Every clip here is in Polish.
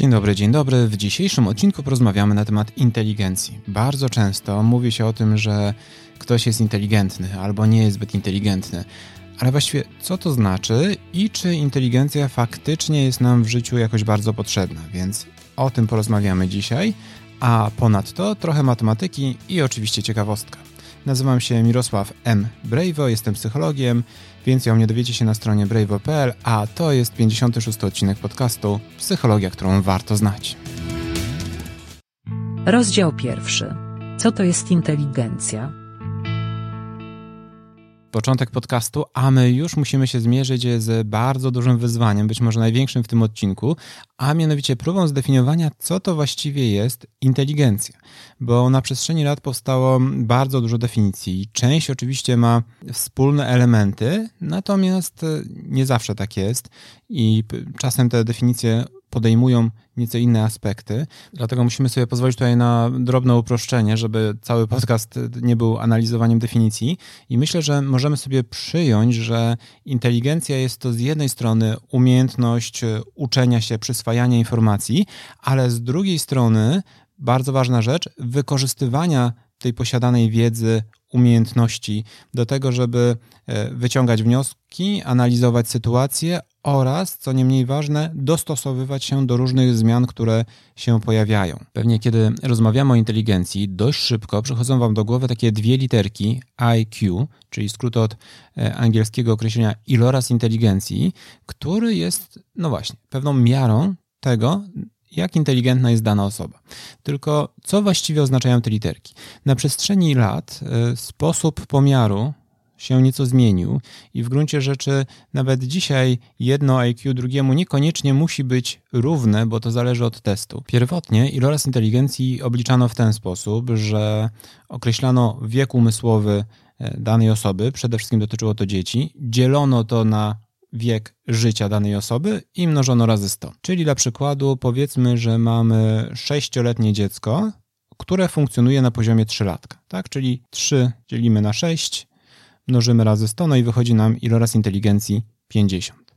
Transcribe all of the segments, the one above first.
Dzień dobry, dzień dobry. W dzisiejszym odcinku porozmawiamy na temat inteligencji. Bardzo często mówi się o tym, że ktoś jest inteligentny albo nie jest zbyt inteligentny. Ale właściwie co to znaczy i czy inteligencja faktycznie jest nam w życiu jakoś bardzo potrzebna? Więc o tym porozmawiamy dzisiaj, a ponadto trochę matematyki i oczywiście ciekawostka. Nazywam się Mirosław M. Brejwo, jestem psychologiem, Więcej o mnie dowiecie się na stronie brave.pl, a to jest 56 odcinek podcastu Psychologia, którą warto znać. Rozdział pierwszy. Co to jest inteligencja? Początek podcastu, a my już musimy się zmierzyć z bardzo dużym wyzwaniem, być może największym w tym odcinku, a mianowicie próbą zdefiniowania, co to właściwie jest inteligencja. Bo na przestrzeni lat powstało bardzo dużo definicji. Część oczywiście ma wspólne elementy, natomiast nie zawsze tak jest i czasem te definicje podejmują nieco inne aspekty. Dlatego musimy sobie pozwolić tutaj na drobne uproszczenie, żeby cały podcast nie był analizowaniem definicji. I myślę, że możemy sobie przyjąć, że inteligencja jest to z jednej strony umiejętność uczenia się, przyswajania informacji, ale z drugiej strony bardzo ważna rzecz wykorzystywania tej posiadanej wiedzy, umiejętności do tego, żeby e, wyciągać wnioski, analizować sytuacje oraz, co nie mniej ważne, dostosowywać się do różnych zmian, które się pojawiają. Pewnie kiedy rozmawiamy o inteligencji, dość szybko przychodzą Wam do głowy takie dwie literki IQ, czyli skrót od e, angielskiego określenia iloraz inteligencji, który jest, no właśnie, pewną miarą tego, jak inteligentna jest dana osoba. Tylko co właściwie oznaczają te literki? Na przestrzeni lat e, sposób pomiaru się nieco zmienił i w gruncie rzeczy nawet dzisiaj jedno IQ drugiemu niekoniecznie musi być równe, bo to zależy od testu. Pierwotnie iloraz inteligencji obliczano w ten sposób, że określano wiek umysłowy e, danej osoby, przede wszystkim dotyczyło to dzieci, dzielono to na wiek życia danej osoby i mnożono razy 100. Czyli dla przykładu powiedzmy, że mamy 6-letnie dziecko, które funkcjonuje na poziomie 3 latka, tak? Czyli 3 dzielimy na 6, mnożymy razy 100, no i wychodzi nam iloraz inteligencji 50.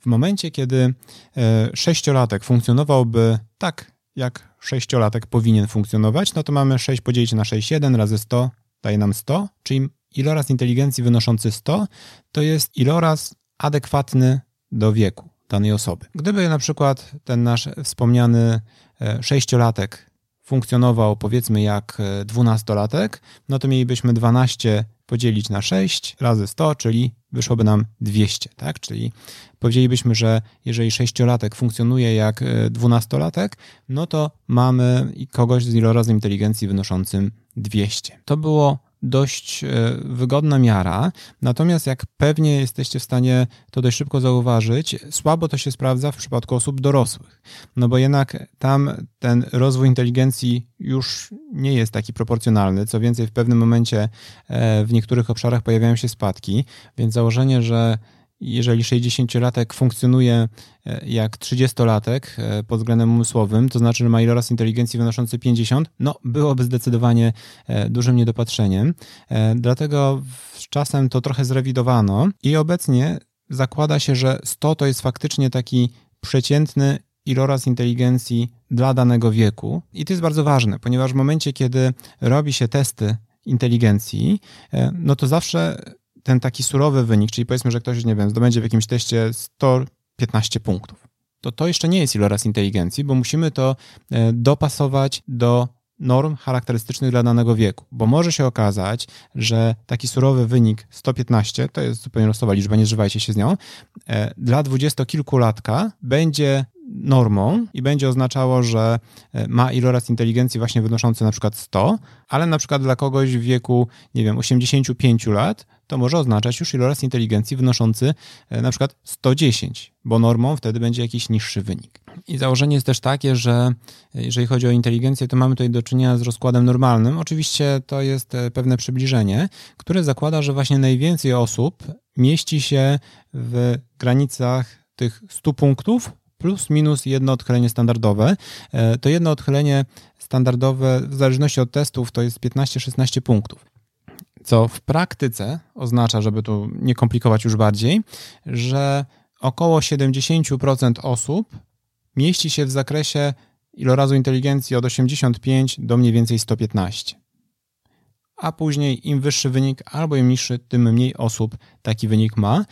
W momencie, kiedy e, sześciolatek funkcjonowałby tak, jak sześciolatek powinien funkcjonować, no to mamy 6 podzielić na 6, 1 razy 100 daje nam 100, czyli iloraz inteligencji wynoszący 100 to jest iloraz adekwatny do wieku danej osoby. Gdyby na przykład ten nasz wspomniany e, sześciolatek funkcjonował powiedzmy jak e, dwunastolatek, no to mielibyśmy 12 podzielić na 6 razy 100, czyli wyszłoby nam 200, tak? Czyli powiedzielibyśmy, że jeżeli sześciolatek funkcjonuje jak e, dwunastolatek, no to mamy kogoś z ilorazem inteligencji wynoszącym 200. To było dość e, wygodna miara, natomiast jak pewnie jesteście w stanie to dość szybko zauważyć, słabo to się sprawdza w przypadku osób dorosłych. No bo jednak tam ten rozwój inteligencji już nie jest taki proporcjonalny. Co więcej, w pewnym momencie e, w niektórych obszarach pojawiają się spadki, więc założenie, że jeżeli 60-latek funkcjonuje e, jak 30-latek e, pod względem umysłowym, to znaczy, że ma iloraz inteligencji wynoszący 50, no byłoby zdecydowanie e, dużym niedopatrzeniem. Dlatego z czasem to trochę zrewidowano i obecnie zakłada się, że 100 to jest faktycznie taki przeciętny iloraz inteligencji dla danego wieku. I to jest bardzo ważne, ponieważ w momencie, kiedy robi się testy inteligencji, no to zawsze ten taki surowy wynik, czyli powiedzmy, że ktoś, nie wiem, zdobędzie w jakimś teście 115 punktów, to to jeszcze nie jest iloraz inteligencji, bo musimy to e, dopasować do norm charakterystycznych dla danego wieku, bo może się okazać, że taki surowy wynik 115, to jest zupełnie losowa liczba, nie zżywajcie się z nią, e, dla dwudziestokilkulatka będzie normą i będzie oznaczało, że e, ma iloraz inteligencji właśnie wynoszący na przykład 100, ale na przykład dla kogoś w wieku, nie wiem, 85 lat, to może oznaczać już iloraz inteligencji wynoszący e, na przykład 110, bo normą wtedy będzie jakiś niższy wynik. I założenie jest też takie, że e, jeżeli chodzi o inteligencję, to mamy tutaj do czynienia z rozkładem normalnym. Oczywiście to jest pewne przybliżenie, które zakłada, że właśnie najwięcej osób mieści się w granicach tych 100 punktów plus minus jedno odchylenie standardowe. E, to jedno odchylenie standardowe w zależności od testów to jest 15-16 punktów. Co w praktyce oznacza, żeby tu nie komplikować już bardziej, że około 70% osób mieści się w zakresie ilorazu inteligencji od 85 do mniej więcej 115. A później im wyższy wynik albo im niższy, tym mniej osób taki wynik ma.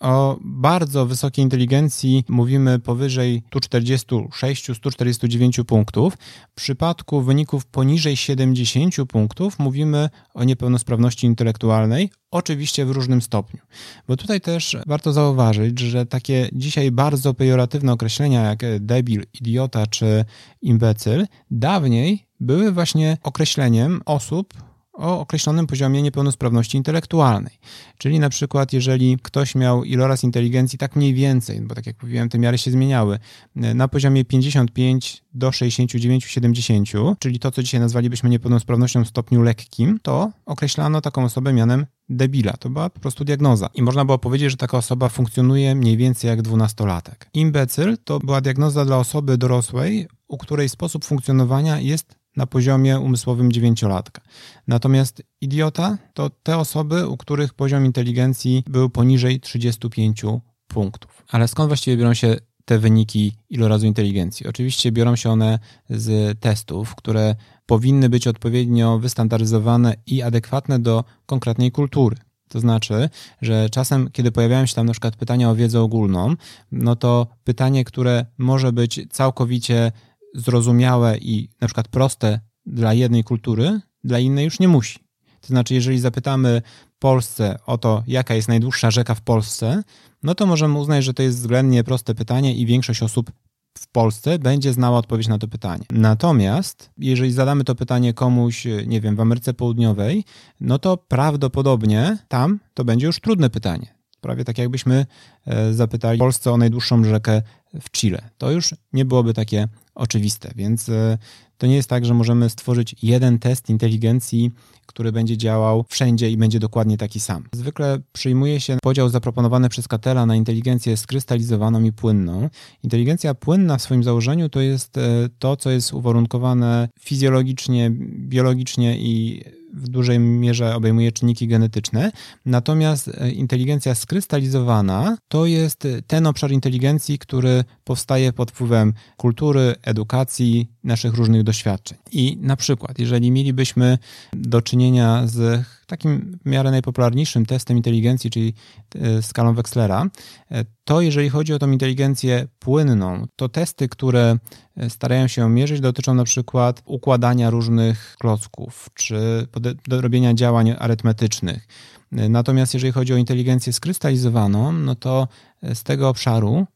O bardzo wysokiej inteligencji mówimy powyżej 146-149 punktów. W przypadku wyników poniżej 70 punktów mówimy o niepełnosprawności intelektualnej, oczywiście w różnym stopniu. Bo tutaj też warto zauważyć, że takie dzisiaj bardzo pejoratywne określenia jak debil, idiota czy imbecyl dawniej były właśnie określeniem osób, o określonym poziomie niepełnosprawności intelektualnej. Czyli na przykład, jeżeli ktoś miał iloraz inteligencji tak mniej więcej, bo tak jak mówiłem, te miary się zmieniały, na poziomie 55 do 69-70, czyli to, co dzisiaj nazwalibyśmy niepełnosprawnością w stopniu lekkim, to określano taką osobę mianem debila. To była po prostu diagnoza. I można było powiedzieć, że taka osoba funkcjonuje mniej więcej jak dwunastolatek. Imbecyl to była diagnoza dla osoby dorosłej, u której sposób funkcjonowania jest na poziomie umysłowym dziewięciolatka. Natomiast idiota to te osoby, u których poziom inteligencji był poniżej 35 punktów. Ale skąd właściwie biorą się te wyniki ilorazu inteligencji? Oczywiście biorą się one z testów, które powinny być odpowiednio wystandaryzowane i adekwatne do konkretnej kultury. To znaczy, że czasem, kiedy pojawiają się tam na przykład pytania o wiedzę ogólną, no to pytanie, które może być całkowicie zrozumiałe i na przykład proste dla jednej kultury, dla innej już nie musi. To znaczy, jeżeli zapytamy Polsce o to, jaka jest najdłuższa rzeka w Polsce, no to możemy uznać, że to jest względnie proste pytanie i większość osób w Polsce będzie znała odpowiedź na to pytanie. Natomiast, jeżeli zadamy to pytanie komuś, nie wiem, w Ameryce Południowej, no to prawdopodobnie tam to będzie już trudne pytanie. Prawie tak jakbyśmy e, zapytali Polsce o najdłuższą rzekę w Chile. To już nie byłoby takie oczywiste, więc e, to nie jest tak, że możemy stworzyć jeden test inteligencji, który będzie działał wszędzie i będzie dokładnie taki sam. Zwykle przyjmuje się podział zaproponowany przez Katela na inteligencję skrystalizowaną i płynną. Inteligencja płynna w swoim założeniu to jest e, to, co jest uwarunkowane fizjologicznie, biologicznie i w dużej mierze obejmuje czynniki genetyczne, natomiast e, inteligencja skrystalizowana to jest ten obszar inteligencji, który powstaje pod wpływem kultury, edukacji, naszych różnych doświadczeń. I na przykład, jeżeli mielibyśmy do czynienia z takim w miarę najpopularniejszym testem inteligencji, czyli e, skalą Wexlera, e, to jeżeli chodzi o tą inteligencję płynną, to testy, które e, starają się mierzyć, dotyczą na przykład układania różnych klocków, czy robienia działań arytmetycznych. Natomiast jeżeli chodzi o inteligencję skrystalizowaną, no to z tego obszaru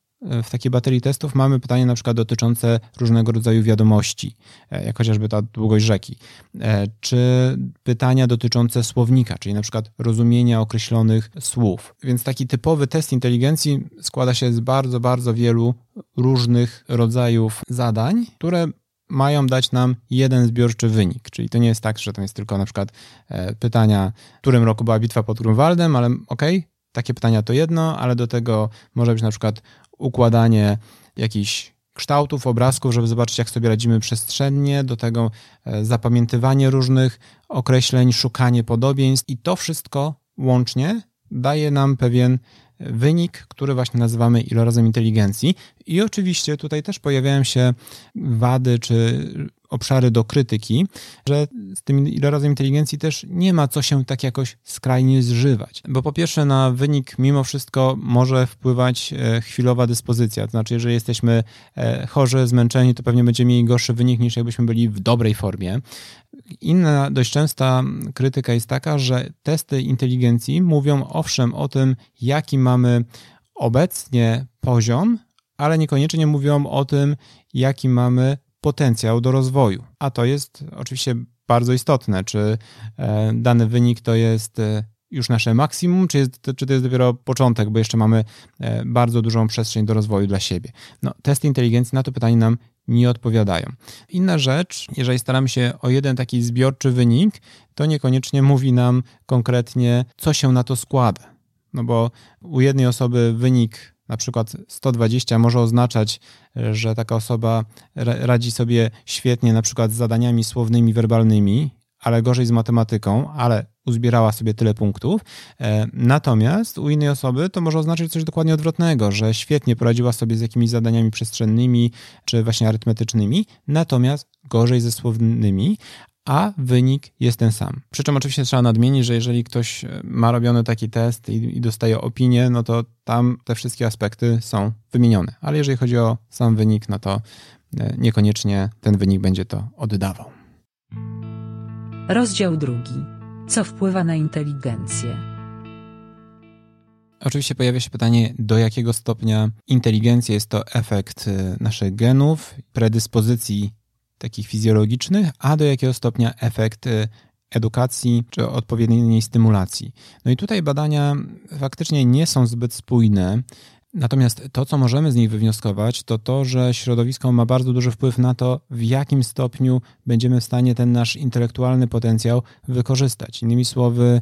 w takiej baterii testów mamy pytanie na przykład dotyczące różnego rodzaju wiadomości, e, jak chociażby ta długość rzeki, e, czy pytania dotyczące słownika, czyli na przykład rozumienia określonych słów. Więc taki typowy test inteligencji składa się z bardzo, bardzo wielu różnych rodzajów zadań, które mają dać nam jeden zbiorczy wynik. Czyli to nie jest tak, że to jest tylko na przykład e, pytania, w którym roku była bitwa pod Grunwaldem, ale okej, okay, takie pytania to jedno, ale do tego może być na przykład układanie jakichś kształtów, obrazków, żeby zobaczyć, jak sobie radzimy przestrzennie, do tego e, zapamiętywanie różnych określeń, szukanie podobieństw i to wszystko łącznie daje nam pewien wynik, który właśnie nazywamy ilorazem inteligencji. I oczywiście tutaj też pojawiają się wady czy obszary do krytyki, że z tym ilorazem inteligencji też nie ma co się tak jakoś skrajnie zżywać. Bo po pierwsze na wynik mimo wszystko może wpływać e, chwilowa dyspozycja. To znaczy, jeżeli jesteśmy e, chorzy, zmęczeni, to pewnie będziemy mieli gorszy wynik niż jakbyśmy byli w dobrej formie. Inna dość częsta krytyka jest taka, że testy inteligencji mówią owszem o tym, jaki mamy obecnie poziom, ale niekoniecznie mówią o tym, jaki mamy potencjał do rozwoju. A to jest oczywiście bardzo istotne, czy e, dany wynik to jest e, już nasze maksimum, czy, jest, czy to jest dopiero początek, bo jeszcze mamy e, bardzo dużą przestrzeń do rozwoju dla siebie. No, testy inteligencji na to pytanie nam nie odpowiadają. Inna rzecz, jeżeli staramy się o jeden taki zbiorczy wynik, to niekoniecznie mówi nam konkretnie, co się na to składa. No bo u jednej osoby wynik na przykład 120 może oznaczać, że taka osoba radzi sobie świetnie na przykład z zadaniami słownymi, werbalnymi, ale gorzej z matematyką, ale uzbierała sobie tyle punktów. E, natomiast u innej osoby to może oznaczać coś dokładnie odwrotnego, że świetnie poradziła sobie z jakimiś zadaniami przestrzennymi czy właśnie arytmetycznymi, natomiast gorzej ze słownymi, a wynik jest ten sam. Przy czym oczywiście trzeba nadmienić, że jeżeli ktoś e, ma robiony taki test i, i, dostaje opinię, no to tam te wszystkie aspekty są wymienione. Ale jeżeli chodzi o sam wynik, no to e, niekoniecznie ten wynik będzie to oddawał. Rozdział drugi. Co wpływa na inteligencję? Oczywiście pojawia się pytanie, do jakiego stopnia inteligencja jest to efekt e, naszych genów, predyspozycji takich fizjologicznych, a do jakiego stopnia efekt y, edukacji czy odpowiedniej stymulacji. No i tutaj badania faktycznie nie są zbyt spójne. Natomiast to, co możemy z nich wywnioskować, to to, że środowisko ma bardzo duży wpływ na to, w jakim stopniu będziemy w stanie ten nasz intelektualny potencjał wykorzystać. Innymi słowy,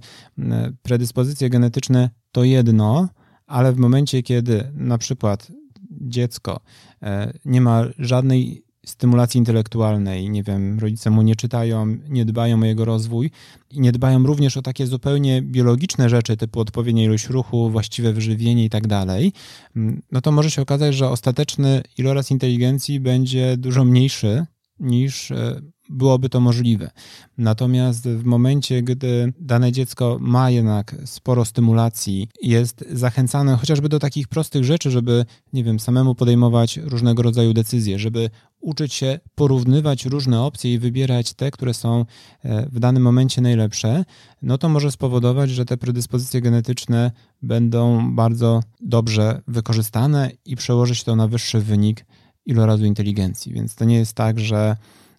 predyspozycje genetyczne to jedno, ale w momencie, kiedy na przykład dziecko e, nie ma żadnej stymulacji intelektualnej, nie wiem, rodzice mu nie czytają, nie dbają o jego rozwój i nie dbają również o takie zupełnie biologiczne rzeczy, typu odpowiednia ilość ruchu, właściwe wyżywienie i tak dalej, mm, no to może się okazać, że ostateczny iloraz inteligencji będzie dużo mniejszy niż e, byłoby to możliwe. Natomiast w momencie, gdy dane dziecko ma jednak sporo stymulacji, jest zachęcane chociażby do takich prostych rzeczy, żeby, nie wiem, samemu podejmować różnego rodzaju decyzje, żeby uczyć się porównywać różne opcje i wybierać te, które są e, w danym momencie najlepsze, no to może spowodować, że te predyspozycje genetyczne będą bardzo dobrze wykorzystane i przełoży się to na wyższy wynik ilorazu inteligencji. Więc to nie jest tak, że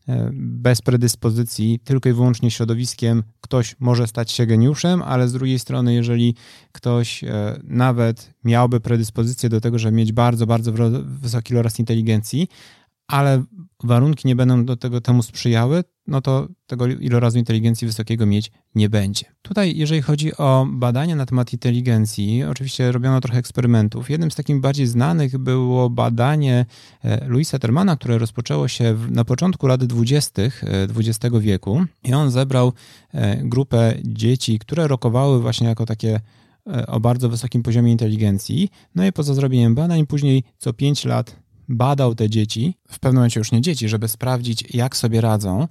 E, bez predyspozycji, tylko i wyłącznie środowiskiem, ktoś może stać się geniuszem, ale z drugiej strony, jeżeli ktoś e, nawet miałby predyspozycję do tego, żeby mieć bardzo, bardzo wysoki iloraz inteligencji, ale warunki nie będą do tego temu sprzyjały, no to tego ilorazu inteligencji wysokiego mieć nie będzie. Tutaj, jeżeli chodzi o badania na temat inteligencji, oczywiście robiono trochę eksperymentów. Jednym z takich bardziej znanych było badanie e, Louisa Termana, które rozpoczęło się na początku lat 20. XX e, wieku i on zebrał e, grupę dzieci, które rokowały właśnie jako takie o bardzo wysokim poziomie inteligencji. No i poza zrobieniem badań, później co 5 lat badał te dzieci, w pewnym momencie już nie dzieci, żeby sprawdzić, jak sobie radzą.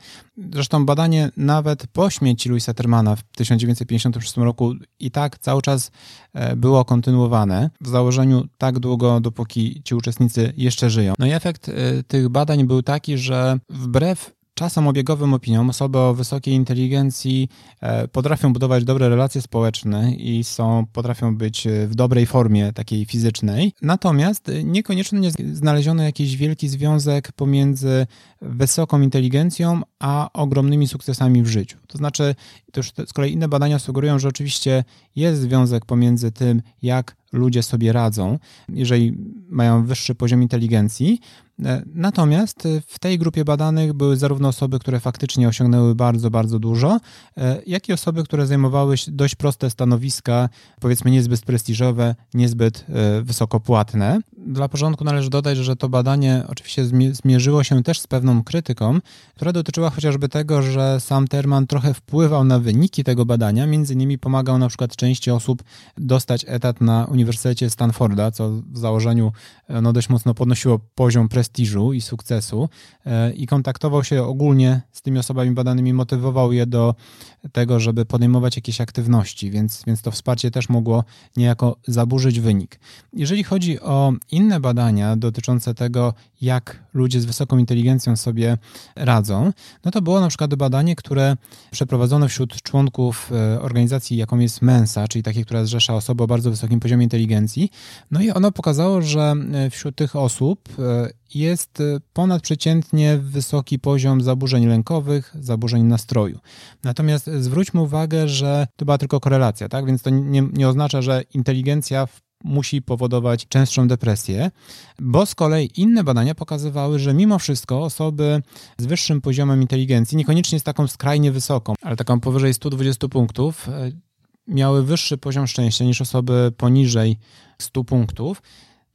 Zresztą badanie nawet po śmierci Louisa Termana w 1956 roku i tak cały czas e, było kontynuowane w założeniu tak długo, dopóki ci uczestnicy jeszcze żyją. No i efekt e, tych badań był taki, że wbrew czasem obiegowym opiniom osoby o wysokiej inteligencji e, potrafią budować dobre relacje społeczne i są, potrafią być e, w dobrej formie takiej fizycznej. Natomiast niekoniecznie nie znaleziono jakiś wielki związek pomiędzy wysoką inteligencją a ogromnymi sukcesami w życiu. To znaczy, to już z kolei inne badania sugerują, że oczywiście jest związek pomiędzy tym, jak ludzie sobie radzą, jeżeli mają wyższy poziom inteligencji, E, natomiast e, w tej grupie badanych były zarówno osoby, które faktycznie osiągnęły bardzo, bardzo dużo, e, jak i osoby, które zajmowały dość proste stanowiska, powiedzmy niezbyt prestiżowe, niezbyt wysokopłatne. Dla porządku należy dodać, że to badanie oczywiście zmierzyło się też z pewną krytyką, która dotyczyła chociażby tego, że sam Terman trochę wpływał na wyniki tego badania, między innymi pomagał na przykład części osób dostać etat na Uniwersytecie Stanforda, co w założeniu no, dość mocno podnosiło poziom prestiżu prestiżu i sukcesu e, i kontaktował się ogólnie z tymi osobami badanymi, motywował je do tego, żeby podejmować jakieś aktywności, więc, więc to wsparcie też mogło niejako zaburzyć wynik. Jeżeli chodzi o inne badania dotyczące tego, jak ludzie z wysoką inteligencją sobie radzą, no to było na przykład badanie, które przeprowadzono wśród członków e, organizacji, jaką jest Mensa, czyli takiej, która zrzesza osoby o bardzo wysokim poziomie inteligencji. No i ono pokazało, że e, wśród tych osób jest y, ponadprzeciętnie wysoki poziom zaburzeń lękowych, zaburzeń nastroju. Natomiast zwróćmy uwagę, że to była tylko korelacja, tak? Więc to nie, nie oznacza, że inteligencja musi powodować częstszą depresję, bo z kolei inne badania pokazywały, że mimo wszystko osoby z wyższym poziomem inteligencji, niekoniecznie z taką skrajnie wysoką, ale taką powyżej 120 punktów, e, miały wyższy poziom szczęścia niż osoby poniżej 100 punktów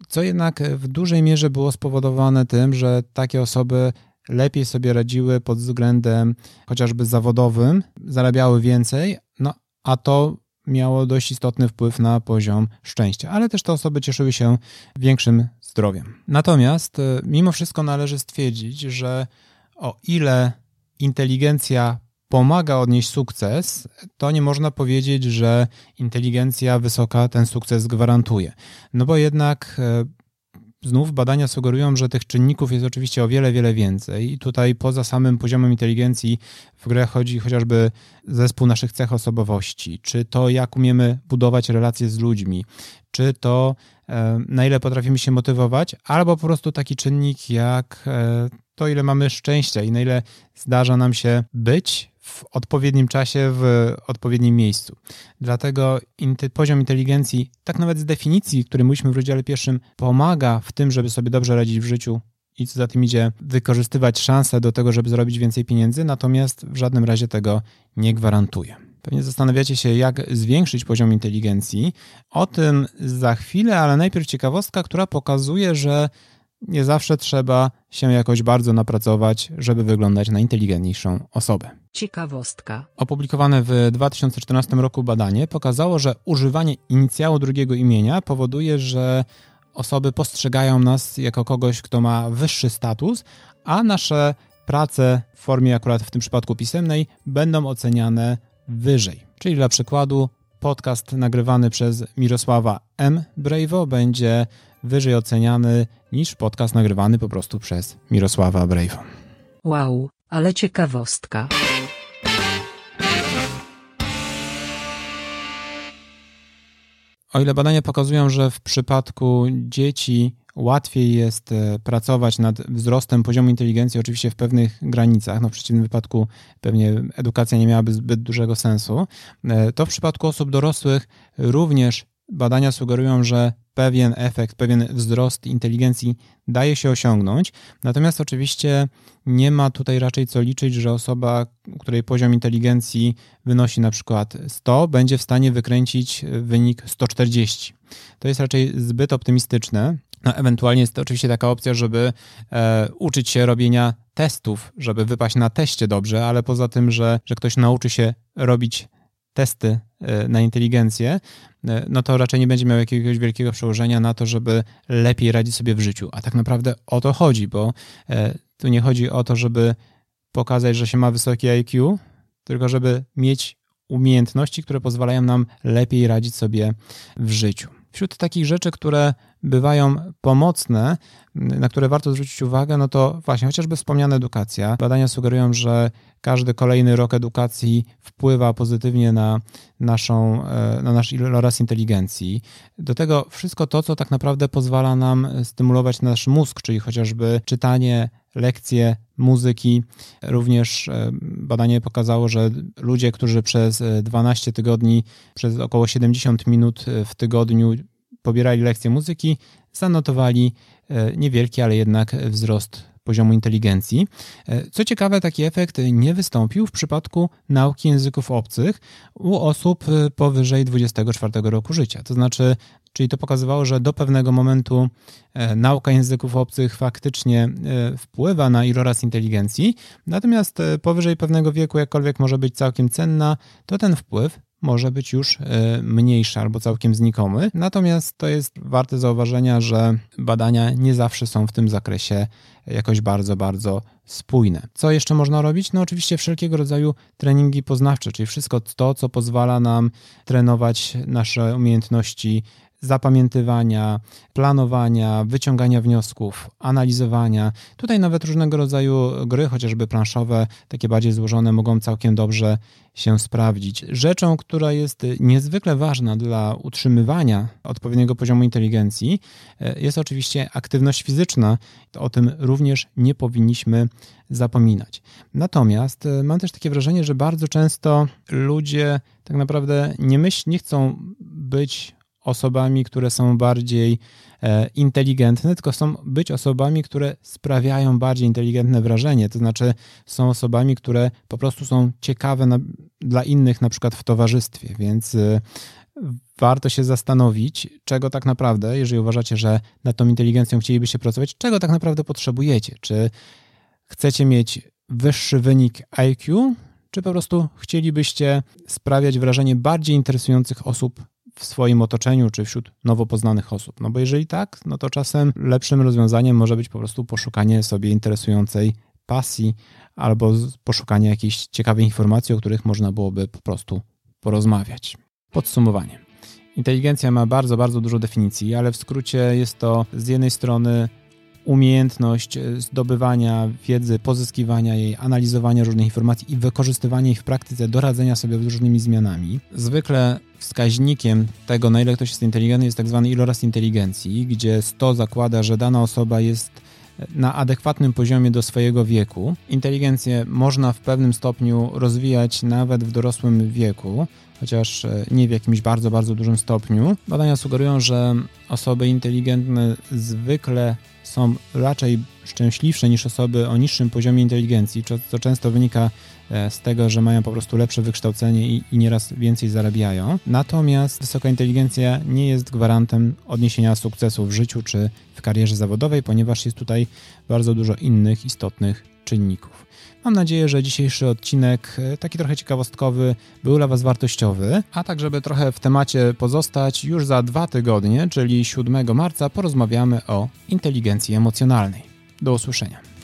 co jednak w dużej mierze było spowodowane tym, że takie osoby lepiej sobie radziły pod względem chociażby zawodowym, zarabiały więcej, no a to miało dość istotny wpływ na poziom szczęścia, ale też te osoby cieszyły się większym zdrowiem. Natomiast e, mimo wszystko należy stwierdzić, że o ile inteligencja pomaga odnieść sukces, to nie można powiedzieć, że inteligencja wysoka ten sukces gwarantuje. No bo jednak e, znów badania sugerują, że tych czynników jest oczywiście o wiele, wiele więcej. I tutaj poza samym poziomem inteligencji w grę chodzi chociażby zespół naszych cech osobowości, czy to jak umiemy budować relacje z ludźmi, czy to e, na ile potrafimy się motywować, albo po prostu taki czynnik jak e, to, ile mamy szczęścia i na ile zdarza nam się być w odpowiednim czasie, w odpowiednim miejscu. Dlatego poziom inteligencji, tak nawet z definicji, który mówiliśmy w rozdziale pierwszym, pomaga w tym, żeby sobie dobrze radzić w życiu i co za tym idzie, wykorzystywać szanse do tego, żeby zrobić więcej pieniędzy, natomiast w żadnym razie tego nie gwarantuje. Pewnie zastanawiacie się, jak zwiększyć poziom inteligencji. O tym za chwilę, ale najpierw ciekawostka, która pokazuje, że nie zawsze trzeba się jakoś bardzo napracować, żeby wyglądać na inteligentniejszą osobę. Ciekawostka. Opublikowane w 2014 roku badanie pokazało, że używanie inicjału drugiego imienia powoduje, że osoby postrzegają nas jako kogoś, kto ma wyższy status, a nasze prace w formie akurat w tym przypadku pisemnej będą oceniane wyżej. Czyli dla przykładu podcast nagrywany przez Mirosława M. Brejwo będzie wyżej oceniany niż podcast nagrywany po prostu przez Mirosława Brejwo. Wow, ale ciekawostka. O ile badania pokazują, że w przypadku dzieci łatwiej jest e, pracować nad wzrostem poziomu inteligencji, oczywiście w pewnych granicach, no w przeciwnym wypadku pewnie edukacja nie miałaby zbyt dużego sensu, e, to w przypadku osób dorosłych również badania sugerują, że pewien efekt, pewien wzrost inteligencji daje się osiągnąć. Natomiast oczywiście nie ma tutaj raczej co liczyć, że osoba, której poziom inteligencji wynosi na przykład 100, będzie w stanie wykręcić wynik 140. To jest raczej zbyt optymistyczne. No, ewentualnie jest to oczywiście taka opcja, żeby e, uczyć się robienia testów, żeby wypaść na teście dobrze, ale poza tym, że, że ktoś nauczy się robić testy e, na inteligencję, e, no to raczej nie będzie miał jakiegoś wielkiego przełożenia na to, żeby lepiej radzić sobie w życiu. A tak naprawdę o to chodzi, bo e, tu nie chodzi o to, żeby pokazać, że się ma wysokie IQ, tylko żeby mieć umiejętności, które pozwalają nam lepiej radzić sobie w życiu. Wśród takich rzeczy, które bywają pomocne, na które warto zwrócić uwagę, no to właśnie chociażby wspomniana edukacja. Badania sugerują, że każdy kolejny rok edukacji wpływa pozytywnie na, naszą, e, na nasz iloraz inteligencji. Do tego wszystko to, co tak naprawdę pozwala nam stymulować nasz mózg, czyli chociażby czytanie, lekcje, muzyki. Również e, badanie pokazało, że ludzie, którzy przez 12 tygodni, przez około 70 minut w tygodniu pobierali lekcje muzyki, zanotowali e, niewielki, ale jednak wzrost poziomu inteligencji. E, co ciekawe, taki efekt nie wystąpił w przypadku nauki języków obcych u osób e, powyżej 24 roku życia. To znaczy, czyli to pokazywało, że do pewnego momentu nauka języków obcych faktycznie wpływa na iloraz inteligencji, natomiast powyżej pewnego wieku, jakkolwiek może być całkiem cenna, to ten wpływ może być już e, mniejszy albo całkiem znikomy. Natomiast to jest warte zauważenia, że badania nie zawsze są w tym zakresie jakoś bardzo, bardzo spójne. Co jeszcze można robić? No oczywiście wszelkiego rodzaju treningi poznawcze, czyli wszystko to, co pozwala nam trenować nasze umiejętności zapamiętywania, planowania, wyciągania wniosków, analizowania. Tutaj nawet różnego rodzaju gry, chociażby planszowe, takie bardziej złożone, mogą całkiem dobrze się sprawdzić. Rzeczą, która jest niezwykle ważna dla utrzymywania odpowiedniego poziomu inteligencji, e, jest oczywiście aktywność fizyczna. O tym również nie powinniśmy zapominać. Natomiast e, mam też takie wrażenie, że bardzo często ludzie tak naprawdę nie myśl, nie chcą być osobami, które są bardziej e, inteligentne, tylko są być osobami, które sprawiają bardziej inteligentne wrażenie. To znaczy są osobami, które po prostu są ciekawe na, dla innych, na przykład w towarzystwie, więc e, warto się zastanowić, czego tak naprawdę, jeżeli uważacie, że nad tą inteligencją chcielibyście pracować, czego tak naprawdę potrzebujecie. Czy chcecie mieć wyższy wynik IQ, czy po prostu chcielibyście sprawiać wrażenie bardziej interesujących osób w swoim otoczeniu, czy wśród nowo poznanych osób. No bo jeżeli tak, no to czasem lepszym rozwiązaniem może być po prostu poszukanie sobie interesującej pasji albo poszukanie jakiejś ciekawej informacji, o których można byłoby po prostu porozmawiać. Podsumowanie. Inteligencja ma bardzo, bardzo dużo definicji, ale w skrócie jest to z jednej strony umiejętność zdobywania wiedzy, pozyskiwania jej, analizowania różnych informacji i wykorzystywania ich w praktyce do radzenia sobie z różnymi zmianami. Zwykle wskaźnikiem tego, na ile ktoś jest inteligentny, jest tak zwany iloraz inteligencji, gdzie 100 zakłada, że dana osoba jest na adekwatnym poziomie do swojego wieku. Inteligencję można w pewnym stopniu rozwijać nawet w dorosłym wieku, chociaż e, nie w jakimś bardzo, bardzo dużym stopniu. Badania sugerują, że osoby inteligentne zwykle są raczej szczęśliwsze niż osoby o niższym poziomie inteligencji, co często wynika e, z tego, że mają po prostu lepsze wykształcenie i, i nieraz więcej zarabiają. Natomiast wysoka inteligencja nie jest gwarantem odniesienia sukcesu w życiu czy w karierze zawodowej, ponieważ jest tutaj bardzo dużo innych istotnych czynników. Mam nadzieję, że dzisiejszy odcinek, e, taki trochę ciekawostkowy, był dla Was wartościowy, a tak, żeby trochę w temacie pozostać, już za dwa tygodnie, czyli 7 marca, porozmawiamy o inteligencji emocjonalnej. Do usłyszenia.